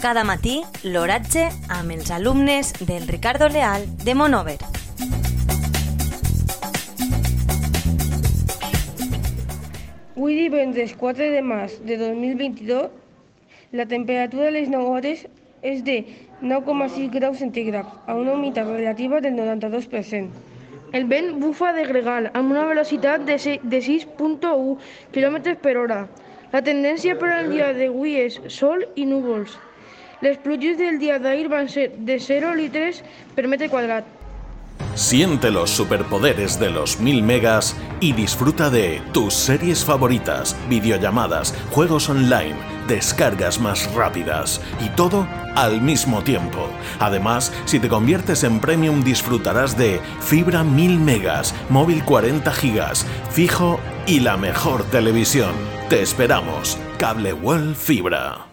Cada matí, l'oratge amb els alumnes del Ricardo Leal de Monover. Avui divendres 4 de març de 2022, la temperatura a les 9 hores és de 9,6 graus centígrads, a una humitat relativa del 92%. El vent bufa de gregal amb una velocitat de se- de 6.1 km per hora. La tendència per al dia d'avui és sol i núvols. Les pluges del dia d'ahir van ser de 0 litres per metre quadrat. Siente los superpoderes de los 1000 megas y disfruta de tus series favoritas, videollamadas, juegos online, descargas más rápidas y todo al mismo tiempo. Además, si te conviertes en premium disfrutarás de fibra 1000 megas, móvil 40 gigas, fijo y la mejor televisión. Te esperamos. Cable World Fibra.